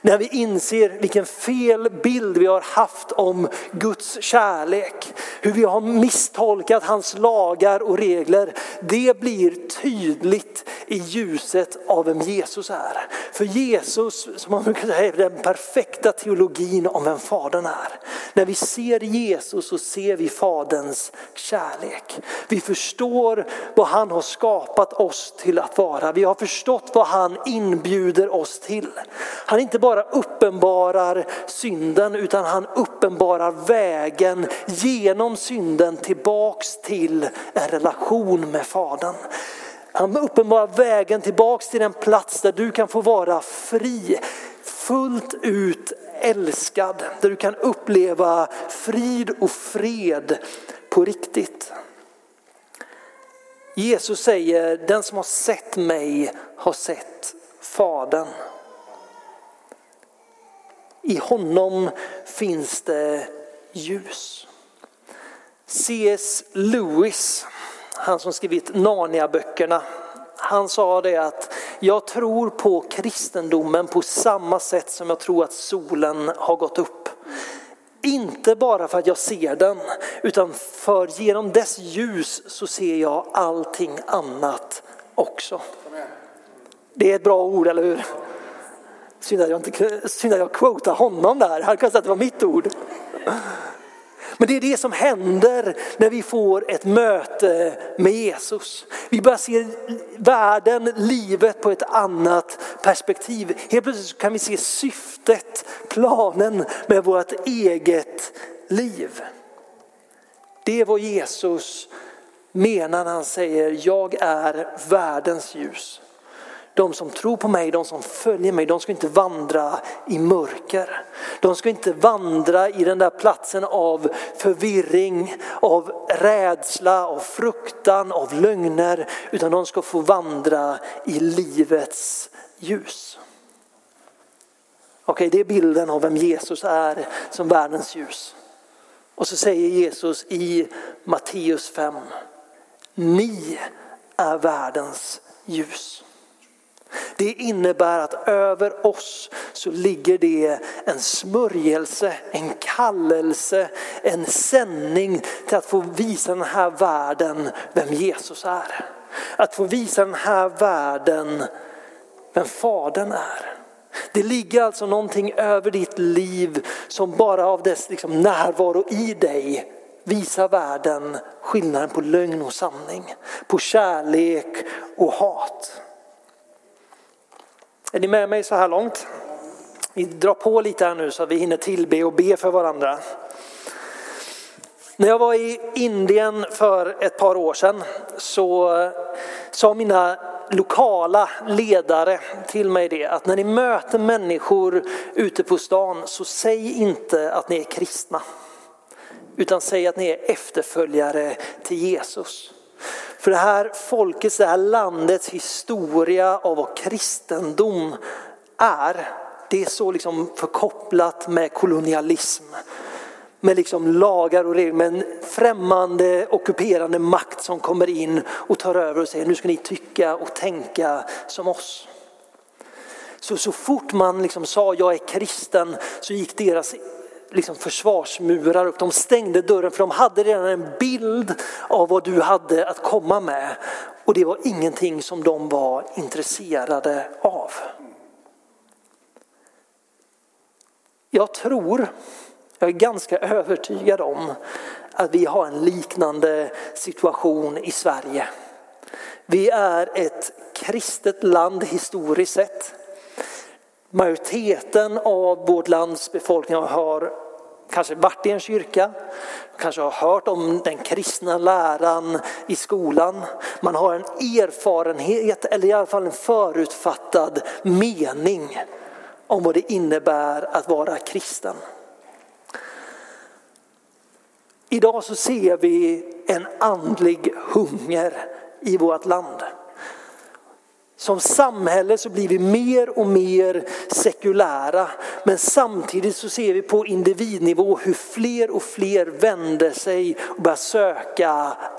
När vi inser vilken fel bild vi har haft om Guds kärlek. Hur vi har misstolkat hans lagar och regler. Det blir tydligt i ljuset av vem Jesus är. För Jesus, som man brukar säga, är den perfekta teologin om vem Fadern är. När vi ser Jesus så ser vi Faderns kärlek. Vi förstår vad han har skapat oss till att vara. Vi har förstått vad han inbjuder oss till. Han inte bara uppenbarar synden utan han uppenbarar vägen genom synden tillbaks till en relation med Fadern. Han uppenbarar vägen tillbaks till den plats där du kan få vara fri, fullt ut älskad, där du kan uppleva frid och fred på riktigt. Jesus säger, den som har sett mig har sett Fadern. I honom finns det ljus. C.S. Lewis, han som skrivit Narnia-böckerna, han sa det att jag tror på kristendomen på samma sätt som jag tror att solen har gått upp. Inte bara för att jag ser den, utan för genom dess ljus så ser jag allting annat också. Det är ett bra ord, eller hur? Synd att jag, inte, synd att jag quotar honom där, han kan säga att det var mitt ord. Men det är det som händer när vi får ett möte med Jesus. Vi börjar se världen, livet på ett annat perspektiv. Helt plötsligt kan vi se syftet, planen med vårt eget liv. Det är vad Jesus menar när han säger jag är världens ljus. De som tror på mig, de som följer mig, de ska inte vandra i mörker. De ska inte vandra i den där platsen av förvirring, av rädsla, av fruktan, av lögner. Utan de ska få vandra i livets ljus. Okej, det är bilden av vem Jesus är som världens ljus. Och så säger Jesus i Matteus 5, ni är världens ljus. Det innebär att över oss så ligger det en smörjelse, en kallelse, en sändning till att få visa den här världen vem Jesus är. Att få visa den här världen vem Fadern är. Det ligger alltså någonting över ditt liv som bara av dess liksom närvaro i dig visar världen skillnaden på lögn och sanning, på kärlek och hat. Är ni med mig så här långt? Vi drar på lite här nu så att vi hinner tillbe och be för varandra. När jag var i Indien för ett par år sedan så sa mina lokala ledare till mig det att när ni möter människor ute på stan så säg inte att ni är kristna. Utan säg att ni är efterföljare till Jesus. För det här folkets, det här landets historia av vad kristendom är, det är så liksom förkopplat med kolonialism. Med liksom lagar och regler, med en främmande ockuperande makt som kommer in och tar över och säger nu ska ni tycka och tänka som oss. Så, så fort man liksom sa jag är kristen så gick deras liksom försvarsmurar upp. De stängde dörren för de hade redan en bild av vad du hade att komma med. Och det var ingenting som de var intresserade av. Jag tror, jag är ganska övertygad om att vi har en liknande situation i Sverige. Vi är ett kristet land historiskt sett. Majoriteten av vårt lands befolkning har kanske varit i en kyrka, kanske har hört om den kristna läran i skolan. Man har en erfarenhet eller i alla fall en förutfattad mening om vad det innebär att vara kristen. Idag så ser vi en andlig hunger i vårt land. Som samhälle så blir vi mer och mer sekulära men samtidigt så ser vi på individnivå hur fler och fler vänder sig och börjar söka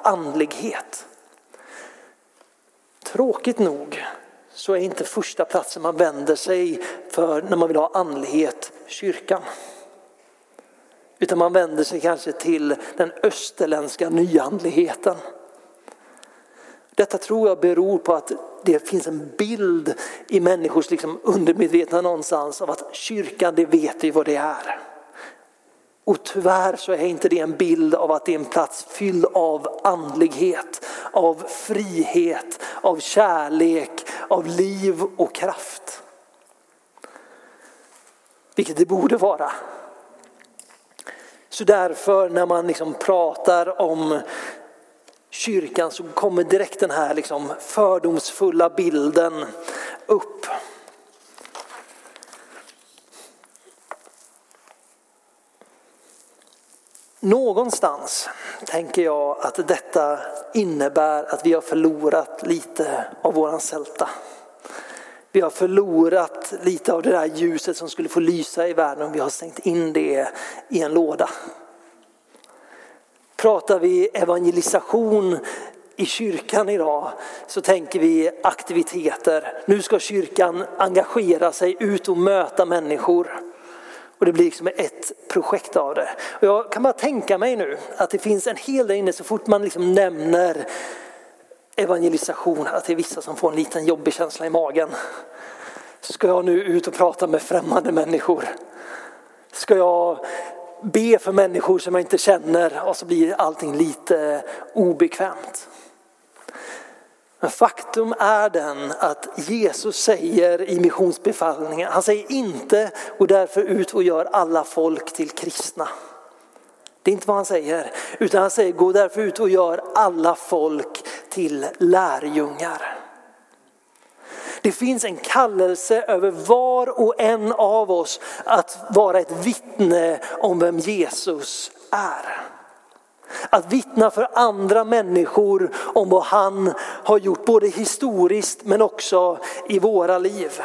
andlighet. Tråkigt nog så är inte första platsen man vänder sig för när man vill ha andlighet kyrkan. Utan man vänder sig kanske till den österländska nyandligheten. Detta tror jag beror på att det finns en bild i människors liksom undermedvetna någonstans av att kyrkan, det vet vi vad det är. Och tyvärr så är inte det en bild av att det är en plats fylld av andlighet, av frihet, av kärlek, av liv och kraft. Vilket det borde vara. Så därför när man liksom pratar om kyrkan så kommer direkt den här liksom fördomsfulla bilden upp. Någonstans tänker jag att detta innebär att vi har förlorat lite av våran sälta. Vi har förlorat lite av det där ljuset som skulle få lysa i världen om vi har stängt in det i en låda. Pratar vi evangelisation i kyrkan idag så tänker vi aktiviteter. Nu ska kyrkan engagera sig ut och möta människor. Och det blir liksom ett projekt av det. Och jag kan bara tänka mig nu att det finns en hel del inne så fort man liksom nämner evangelisation, att det är vissa som får en liten jobbig känsla i magen. Ska jag nu ut och prata med främmande människor? Ska jag be för människor som jag inte känner och så blir allting lite obekvämt. Men faktum är den att Jesus säger i missionsbefallningen, han säger inte gå därför ut och gör alla folk till kristna. Det är inte vad han säger, utan han säger gå därför ut och gör alla folk till lärjungar. Det finns en kallelse över var och en av oss att vara ett vittne om vem Jesus är. Att vittna för andra människor om vad han har gjort, både historiskt men också i våra liv.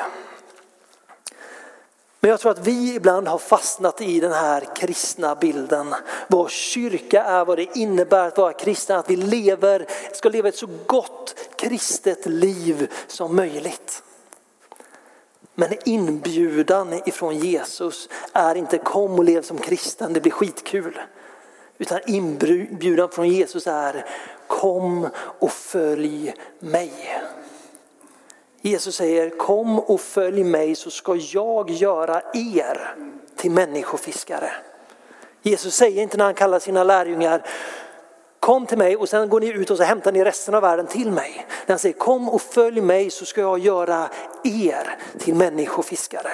Men jag tror att vi ibland har fastnat i den här kristna bilden. Vad kyrka är, vad det innebär att vara kristen, att vi lever, ska leva ett så gott kristet liv som möjligt. Men inbjudan ifrån Jesus är inte kom och lev som kristen, det blir skitkul. Utan inbjudan från Jesus är kom och följ mig. Jesus säger kom och följ mig så ska jag göra er till människofiskare. Jesus säger inte när han kallar sina lärjungar kom till mig och sen går ni ut och så hämtar ni resten av världen till mig. När han säger kom och följ mig så ska jag göra er till människofiskare.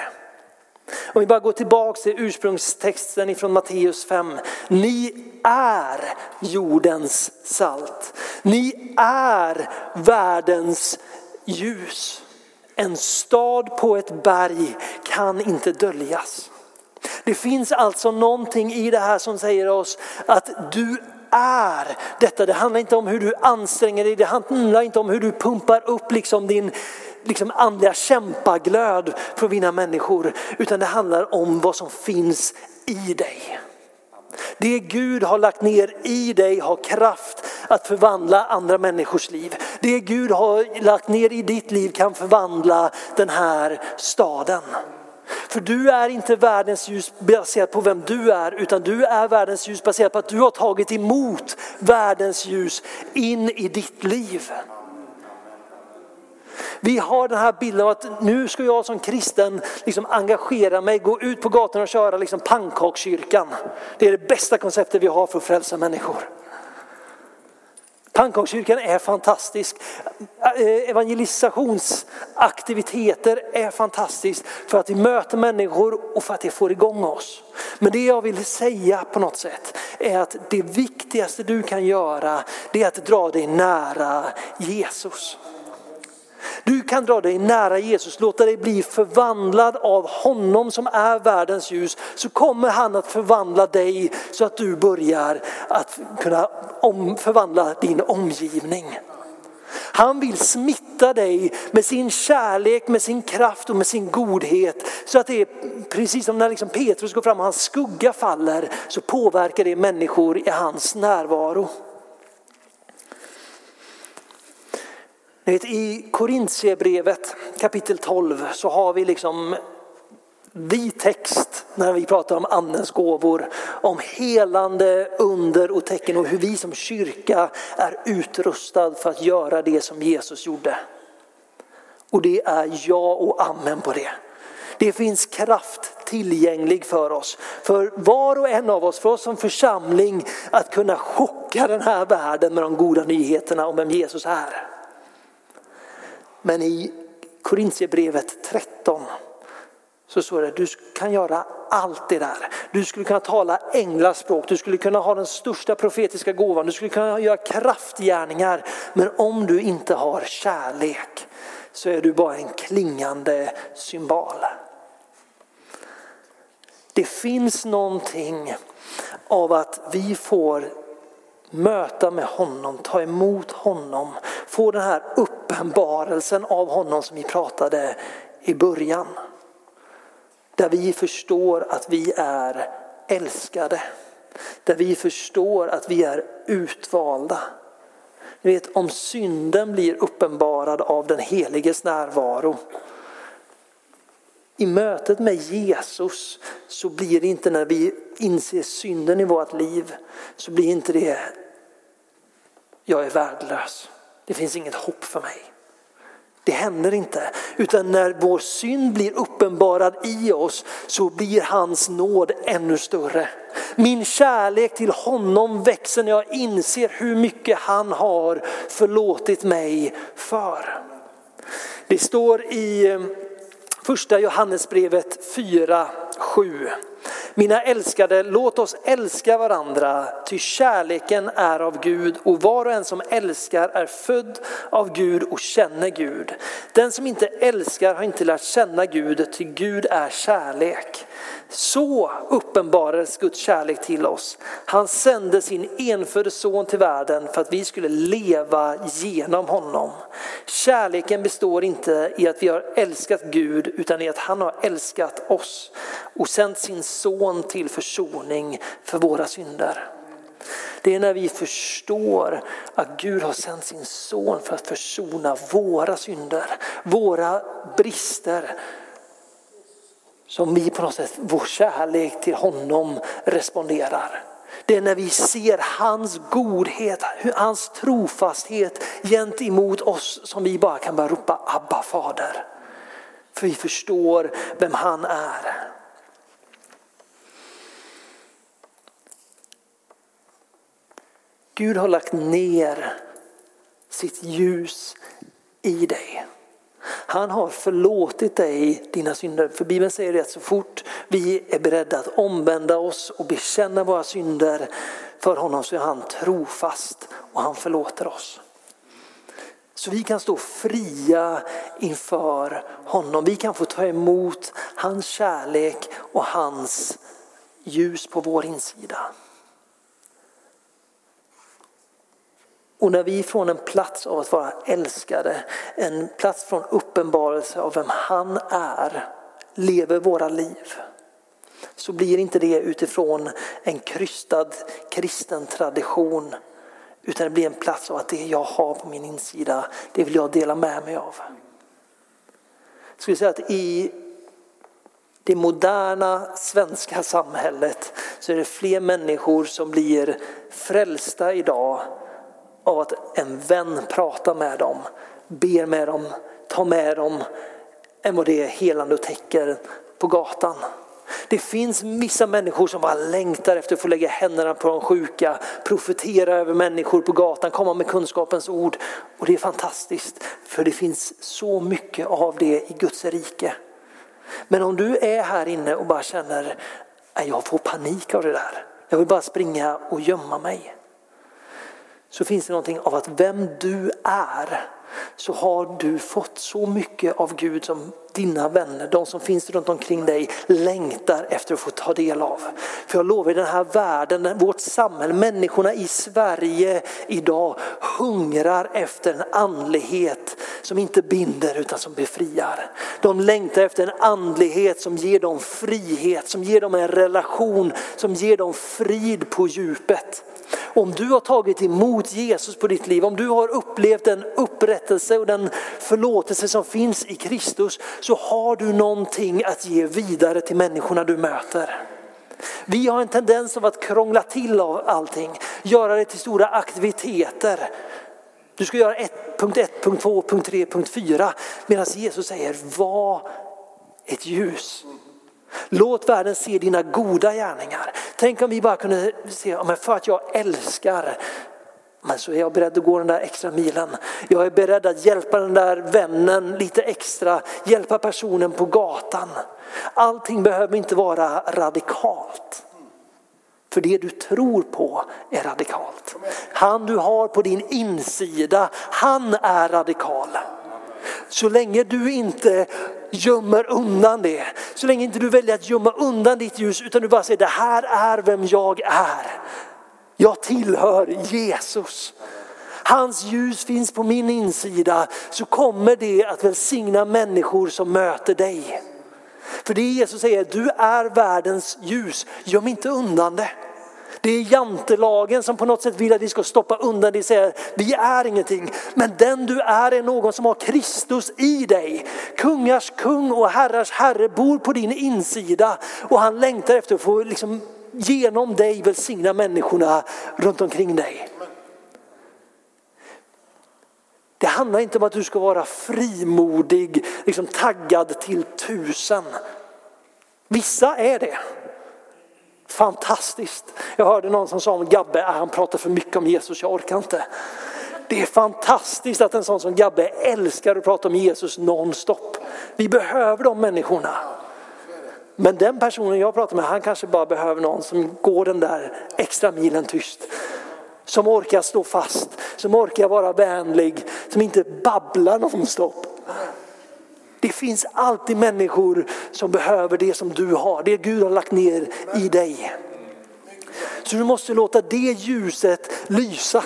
Om vi bara går tillbaka till ursprungstexten ifrån Matteus 5. Ni är jordens salt. Ni är världens ljus. En stad på ett berg kan inte döljas. Det finns alltså någonting i det här som säger oss att du är detta. Det handlar inte om hur du anstränger dig, det handlar inte om hur du pumpar upp liksom din liksom andliga kämpaglöd för att vinna människor. Utan det handlar om vad som finns i dig. Det Gud har lagt ner i dig har kraft att förvandla andra människors liv. Det Gud har lagt ner i ditt liv kan förvandla den här staden. För du är inte världens ljus baserat på vem du är utan du är världens ljus baserat på att du har tagit emot världens ljus in i ditt liv. Vi har den här bilden av att nu ska jag som kristen liksom engagera mig, gå ut på gatorna och köra liksom pannkakskyrkan. Det är det bästa konceptet vi har för att frälsa människor. Pannkakskyrkan är fantastisk. Eh, evangelisationsaktiviteter är fantastiskt för att vi möter människor och för att det får igång oss. Men det jag vill säga på något sätt är att det viktigaste du kan göra det är att dra dig nära Jesus. Du kan dra dig nära Jesus, låta dig bli förvandlad av honom som är världens ljus. Så kommer han att förvandla dig så att du börjar att kunna förvandla din omgivning. Han vill smitta dig med sin kärlek, med sin kraft och med sin godhet. Så att det är precis som när liksom Petrus går fram och hans skugga faller så påverkar det människor i hans närvaro. Vet, I Korintierbrevet kapitel 12 så har vi liksom vi text när vi pratar om andens gåvor, om helande under och tecken och hur vi som kyrka är utrustad för att göra det som Jesus gjorde. Och det är ja och amen på det. Det finns kraft tillgänglig för oss. För var och en av oss, för oss som församling, att kunna chocka den här världen med de goda nyheterna om vem Jesus är. Men i Korintierbrevet 13 så står det att du kan göra allt det där. Du skulle kunna tala änglaspråk, du skulle kunna ha den största profetiska gåvan, du skulle kunna göra kraftgärningar. Men om du inte har kärlek så är du bara en klingande symbol. Det finns någonting av att vi får möta med honom, ta emot honom, få den här uppenbarelsen av honom som vi pratade i början. Där vi förstår att vi är älskade. Där vi förstår att vi är utvalda. Ni vet om synden blir uppenbarad av den heliges närvaro. I mötet med Jesus så blir det inte när vi inser synden i vårt liv så blir inte det jag är värdelös. Det finns inget hopp för mig. Det händer inte. Utan när vår synd blir uppenbarad i oss så blir hans nåd ännu större. Min kärlek till honom växer när jag inser hur mycket han har förlåtit mig för. Det står i eh, första Johannesbrevet 4, 7. Mina älskade, låt oss älska varandra, ty kärleken är av Gud och var och en som älskar är född av Gud och känner Gud. Den som inte älskar har inte lärt känna Gud, ty Gud är kärlek. Så uppenbarades Guds kärlek till oss. Han sände sin enfödde son till världen för att vi skulle leva genom honom. Kärleken består inte i att vi har älskat Gud utan i att han har älskat oss och sänt sin son till försoning för våra synder. Det är när vi förstår att Gud har sänt sin son för att försona våra synder, våra brister, som vi på något sätt, vår kärlek till honom responderar. Det är när vi ser hans godhet, hans trofasthet gentemot oss som vi bara kan börja ropa Abba fader. För vi förstår vem han är. Gud har lagt ner sitt ljus i dig. Han har förlåtit dig dina synder. För Bibeln säger att så fort vi är beredda att omvända oss och bekänna våra synder för honom så är han trofast och han förlåter oss. Så vi kan stå fria inför honom. Vi kan få ta emot hans kärlek och hans ljus på vår insida. Och när vi från en plats av att vara älskade, en plats från uppenbarelse av vem han är, lever våra liv. Så blir inte det utifrån en krystad kristen tradition. Utan det blir en plats av att det jag har på min insida, det vill jag dela med mig av. Jag skulle säga att i det moderna svenska samhället så är det fler människor som blir frälsta idag av att en vän pratar med dem, ber med dem, tar med dem än vad det är helande och täcker på gatan. Det finns vissa människor som bara längtar efter att få lägga händerna på de sjuka, profetera över människor på gatan, komma med kunskapens ord. Och det är fantastiskt för det finns så mycket av det i Guds rike. Men om du är här inne och bara känner att jag får panik av det där. Jag vill bara springa och gömma mig så finns det någonting av att vem du är så har du fått så mycket av Gud som dina vänner, de som finns runt omkring dig längtar efter att få ta del av. För jag lovar, den här världen, vårt samhälle, människorna i Sverige idag hungrar efter en andlighet som inte binder utan som befriar. De längtar efter en andlighet som ger dem frihet, som ger dem en relation, som ger dem frid på djupet. Om du har tagit emot Jesus på ditt liv, om du har upplevt den upprättelse och den förlåtelse som finns i Kristus så har du någonting att ge vidare till människorna du möter. Vi har en tendens av att krångla till av allting, göra det till stora aktiviteter. Du ska göra ett, punkt 1, punkt 2, punkt 3, punkt 4. Medan Jesus säger var ett ljus. Låt världen se dina goda gärningar. Tänk om vi bara kunde se, men för att jag älskar men så är jag beredd att gå den där extra milen. Jag är beredd att hjälpa den där vännen lite extra, hjälpa personen på gatan. Allting behöver inte vara radikalt. För det du tror på är radikalt. Han du har på din insida, han är radikal. Så länge du inte gömmer undan det, så länge inte du väljer att gömma undan ditt ljus utan du bara säger det här är vem jag är. Jag tillhör Jesus. Hans ljus finns på min insida så kommer det att välsigna människor som möter dig. För det Jesus säger, du är världens ljus, göm inte undan det. Det är jantelagen som på något sätt vill att vi ska stoppa undan det och säga vi är ingenting. Men den du är är någon som har Kristus i dig. Kungars kung och herrars herre bor på din insida och han längtar efter att få liksom genom dig välsigna människorna runt omkring dig. Det handlar inte om att du ska vara frimodig, liksom taggad till tusen. Vissa är det. Fantastiskt. Jag hörde någon som sa om Gabbe, ah, han pratar för mycket om Jesus, jag orkar inte. Det är fantastiskt att en sån som Gabbe älskar att prata om Jesus nonstop. Vi behöver de människorna. Men den personen jag pratar med, han kanske bara behöver någon som går den där extra milen tyst. Som orkar stå fast, som orkar vara vänlig, som inte babblar nonstop. Det finns alltid människor som behöver det som du har, det Gud har lagt ner i dig. Så du måste låta det ljuset lysa.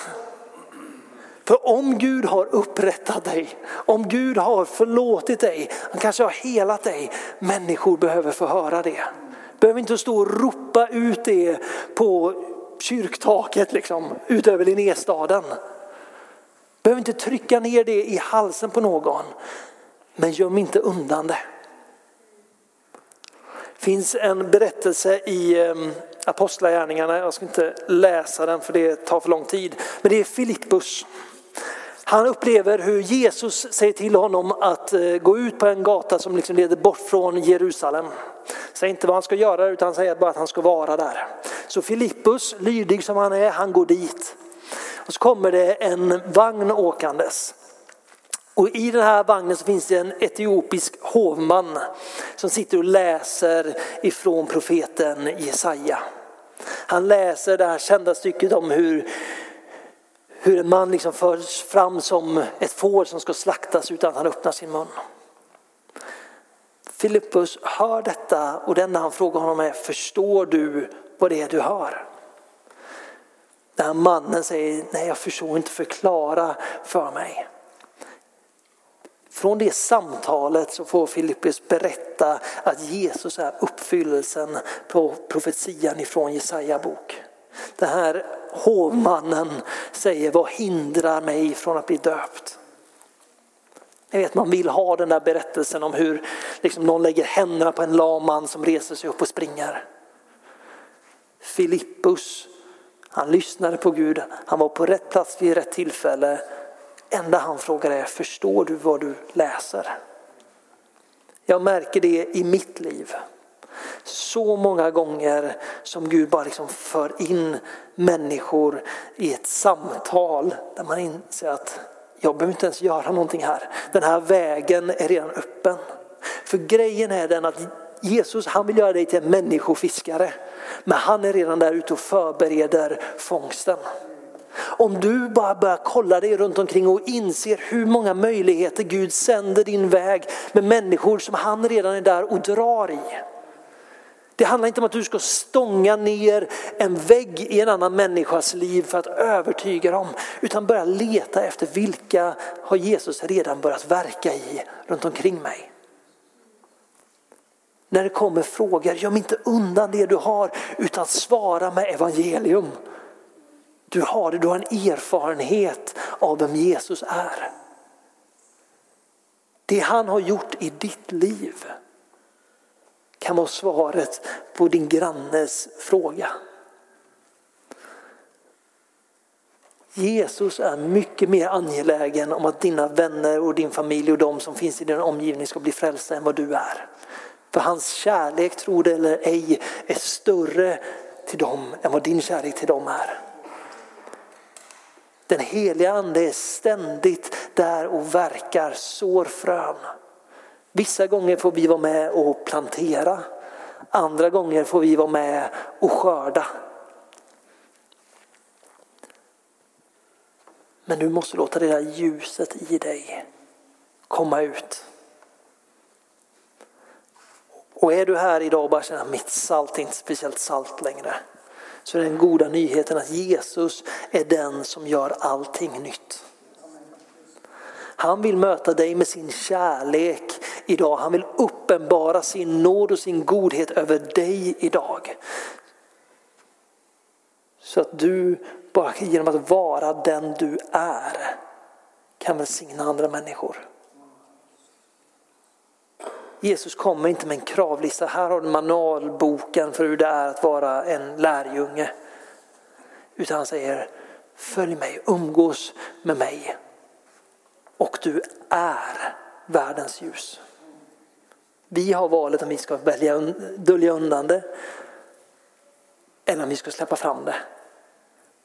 För om Gud har upprättat dig, om Gud har förlåtit dig, han kanske har helat dig, människor behöver få höra det. Behöver inte stå och ropa ut det på kyrktaket liksom, ut över Linnéstaden. Behöver inte trycka ner det i halsen på någon. Men göm inte undan det. Det finns en berättelse i ehm, Apostlagärningarna, jag ska inte läsa den för det tar för lång tid. Men det är Filippus. Han upplever hur Jesus säger till honom att eh, gå ut på en gata som liksom leder bort från Jerusalem. Säger inte vad han ska göra utan säger bara att han ska vara där. Så Filippus, lydig som han är, han går dit. Och så kommer det en vagn åkandes. Och i den här vagnen så finns det en etiopisk hovman som sitter och läser ifrån profeten Jesaja. Han läser det här kända stycket om hur, hur en man liksom förs fram som ett får som ska slaktas utan att han öppnar sin mun. Filippus hör detta och det enda han frågar honom är, förstår du vad det är du hör? Den här mannen säger, nej jag förstår inte, förklara för mig. Från det samtalet så får Filippus berätta att Jesus är uppfyllelsen på profetian ifrån Jesaja bok. Den här hovmannen säger, vad hindrar mig från att bli döpt? Jag vet, man vill ha den där berättelsen om hur liksom, någon lägger händerna på en lam man som reser sig upp och springer. Filippus, han lyssnade på Gud, han var på rätt plats vid rätt tillfälle enda han frågar är, förstår du vad du läser? Jag märker det i mitt liv. Så många gånger som Gud bara liksom för in människor i ett samtal där man inser att jag behöver inte ens göra någonting här. Den här vägen är redan öppen. För grejen är den att Jesus han vill göra dig till en människofiskare. Men han är redan där ute och förbereder fångsten. Om du bara börjar kolla dig runt omkring och inser hur många möjligheter Gud sänder din väg med människor som han redan är där och drar i. Det handlar inte om att du ska stånga ner en vägg i en annan människas liv för att övertyga dem. Utan börja leta efter vilka har Jesus redan börjat verka i runt omkring mig. När det kommer frågor, göm inte undan det du har utan svara med evangelium. Du har det, du har en erfarenhet av vem Jesus är. Det han har gjort i ditt liv kan vara svaret på din grannes fråga. Jesus är mycket mer angelägen om att dina vänner och din familj och de som finns i din omgivning ska bli frälsta än vad du är. För hans kärlek, tro det eller ej, är större till dem än vad din kärlek till dem är. Den heliga ande är ständigt där och verkar, sår frön. Vissa gånger får vi vara med och plantera. Andra gånger får vi vara med och skörda. Men du måste låta det där ljuset i dig komma ut. Och är du här idag och bara känner att mitt salt är inte speciellt salt längre. Så är den goda nyheten att Jesus är den som gör allting nytt. Han vill möta dig med sin kärlek idag. Han vill uppenbara sin nåd och sin godhet över dig idag. Så att du bara genom att vara den du är kan välsigna andra människor. Jesus kommer inte med en kravlista. Här har du manualboken för hur det är att vara en lärjunge. Utan han säger följ mig, umgås med mig. Och du är världens ljus. Vi har valet om vi ska välja dölja undan det eller om vi ska släppa fram det.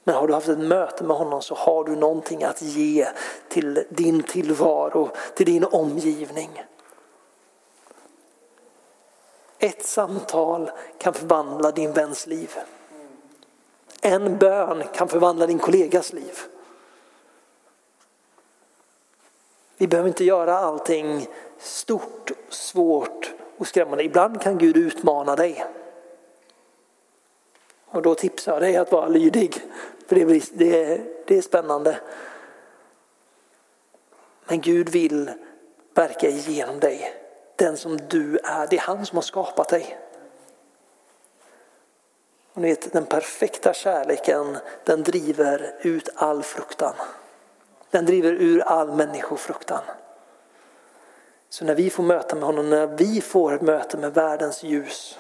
Men har du haft ett möte med honom så har du någonting att ge till din tillvaro, till din omgivning. Ett samtal kan förvandla din väns liv. En bön kan förvandla din kollegas liv. Vi behöver inte göra allting stort, svårt och skrämmande. Ibland kan Gud utmana dig. Och då tipsar jag dig att vara lydig. För det är, det är, det är spännande. Men Gud vill verka igenom dig. Den som du är, det är han som har skapat dig. Och ni vet, den perfekta kärleken den driver ut all fruktan. Den driver ur all människofruktan. Så när vi får möta med honom, när vi får ett möte med världens ljus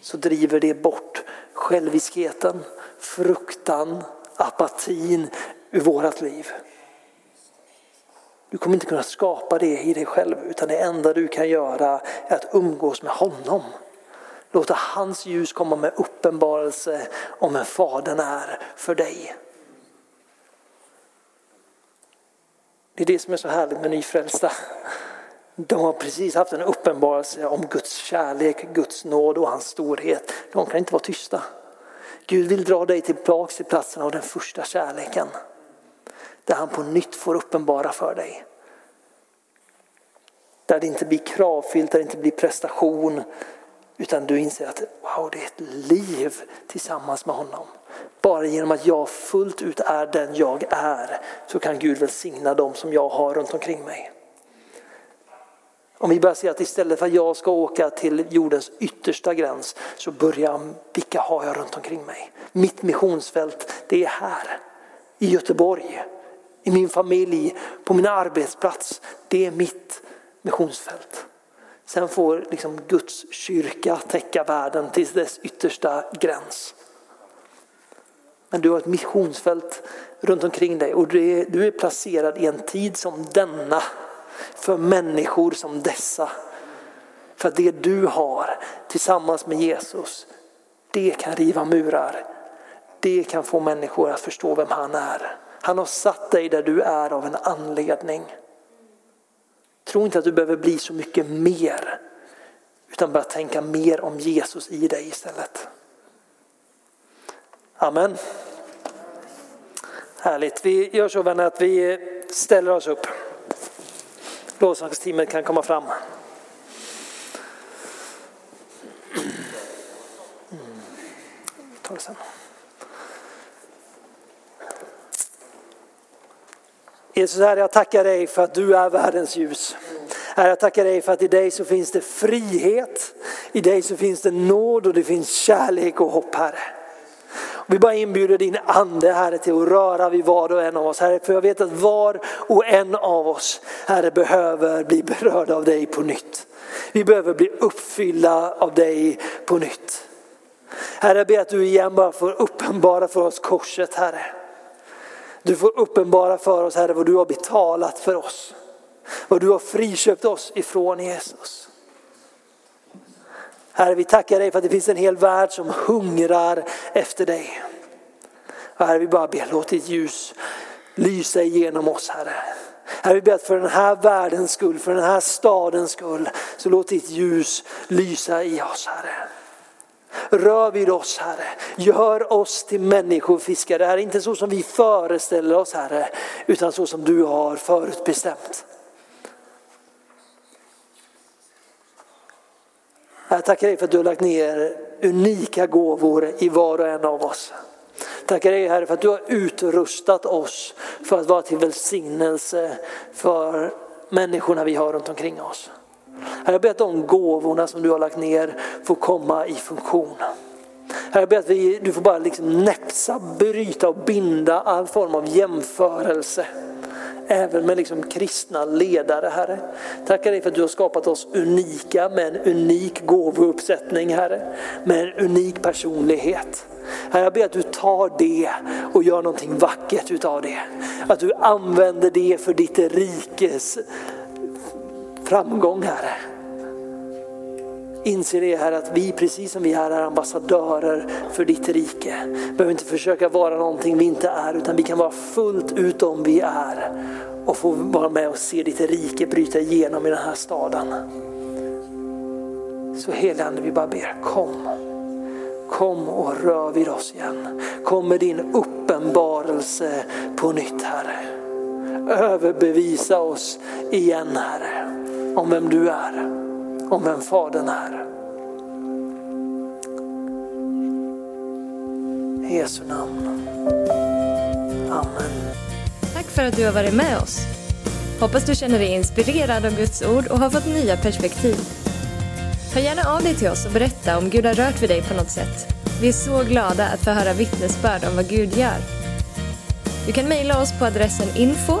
så driver det bort själviskheten, fruktan, apatin ur vårat liv. Du kommer inte kunna skapa det i dig själv utan det enda du kan göra är att umgås med honom. Låta hans ljus komma med uppenbarelse om vem Fadern är för dig. Det är det som är så härligt med nyfrälsta. De har precis haft en uppenbarelse om Guds kärlek, Guds nåd och hans storhet. De kan inte vara tysta. Gud vill dra dig tillbaka till platsen av den första kärleken. Där han på nytt får uppenbara för dig. Där det inte blir kravfyllt, där det inte blir prestation. Utan du inser att wow, det är ett liv tillsammans med honom. Bara genom att jag fullt ut är den jag är så kan Gud välsigna dem som jag har runt omkring mig. Om vi börjar se att istället för att jag ska åka till jordens yttersta gräns så börjar jag, vilka har jag runt omkring mig? Mitt missionsfält, det är här. I Göteborg, i min familj, på min arbetsplats. Det är mitt missionsfält. Sen får liksom Guds kyrka täcka världen till dess yttersta gräns. Men du har ett missionsfält runt omkring dig och du är, du är placerad i en tid som denna för människor som dessa. För det du har tillsammans med Jesus, det kan riva murar. Det kan få människor att förstå vem han är. Han har satt dig där du är av en anledning. Tro inte att du behöver bli så mycket mer. Utan börja tänka mer om Jesus i dig istället. Amen. Härligt. Vi gör så vänner att vi ställer oss upp. Lovsångsteamet kan komma fram. Mm. Ta det sen. Jesus, Herre, jag tackar dig för att du är världens ljus. Herre, jag tackar dig för att i dig så finns det frihet, i dig så finns det nåd och det finns kärlek och hopp, Herre. Vi bara inbjuder din ande Herre till att röra vid var och en av oss Herre. För jag vet att var och en av oss Herre behöver bli berörda av dig på nytt. Vi behöver bli uppfyllda av dig på nytt. Herre jag ber att du igen bara får uppenbara för oss korset Herre. Du får uppenbara för oss Herre vad du har betalat för oss. Vad du har friköpt oss ifrån Jesus. Herre, vi tackar dig för att det finns en hel värld som hungrar efter dig. Herre, vi bara ber, låt ditt ljus lysa igenom oss, Herre. Herre, vi ber att för den här världens skull, för den här stadens skull, så låt ditt ljus lysa i oss, Herre. Rör vid oss Herre, gör oss till människofiskare. Herre, inte så som vi föreställer oss Herre, utan så som du har förutbestämt. Jag tackar dig för att du har lagt ner unika gåvor i var och en av oss. Tackar dig Herre för att du har utrustat oss för att vara till välsignelse för människorna vi har runt omkring oss. Herre, jag ber att de gåvorna som du har lagt ner får komma i funktion. Herre, jag ber att vi, du får bara liksom näpsa, bryta och binda all form av jämförelse. Även med liksom kristna ledare Herre. Tackar dig för att du har skapat oss unika med en unik gåvouppsättning Herre. Med en unik personlighet. Herre, jag ber att du tar det och gör någonting vackert utav det. Att du använder det för ditt rikes framgång Herre. Inse det här att vi precis som vi är, är ambassadörer för ditt rike. Behöver inte försöka vara någonting vi inte är utan vi kan vara fullt ut om vi är. Och få vara med och se ditt rike bryta igenom i den här staden. Så helige vi bara ber, kom. Kom och rör vid oss igen. Kom med din uppenbarelse på nytt Herre. Överbevisa oss igen Herre om vem du är, om vem Fadern är. I Jesu namn. Amen. Tack för att du har varit med oss. Hoppas du känner dig inspirerad av Guds ord och har fått nya perspektiv. Hör gärna av dig till oss och berätta om Gud har rört vid dig på något sätt. Vi är så glada att få höra vittnesbörd om vad Gud gör. Du kan mejla oss på adressen info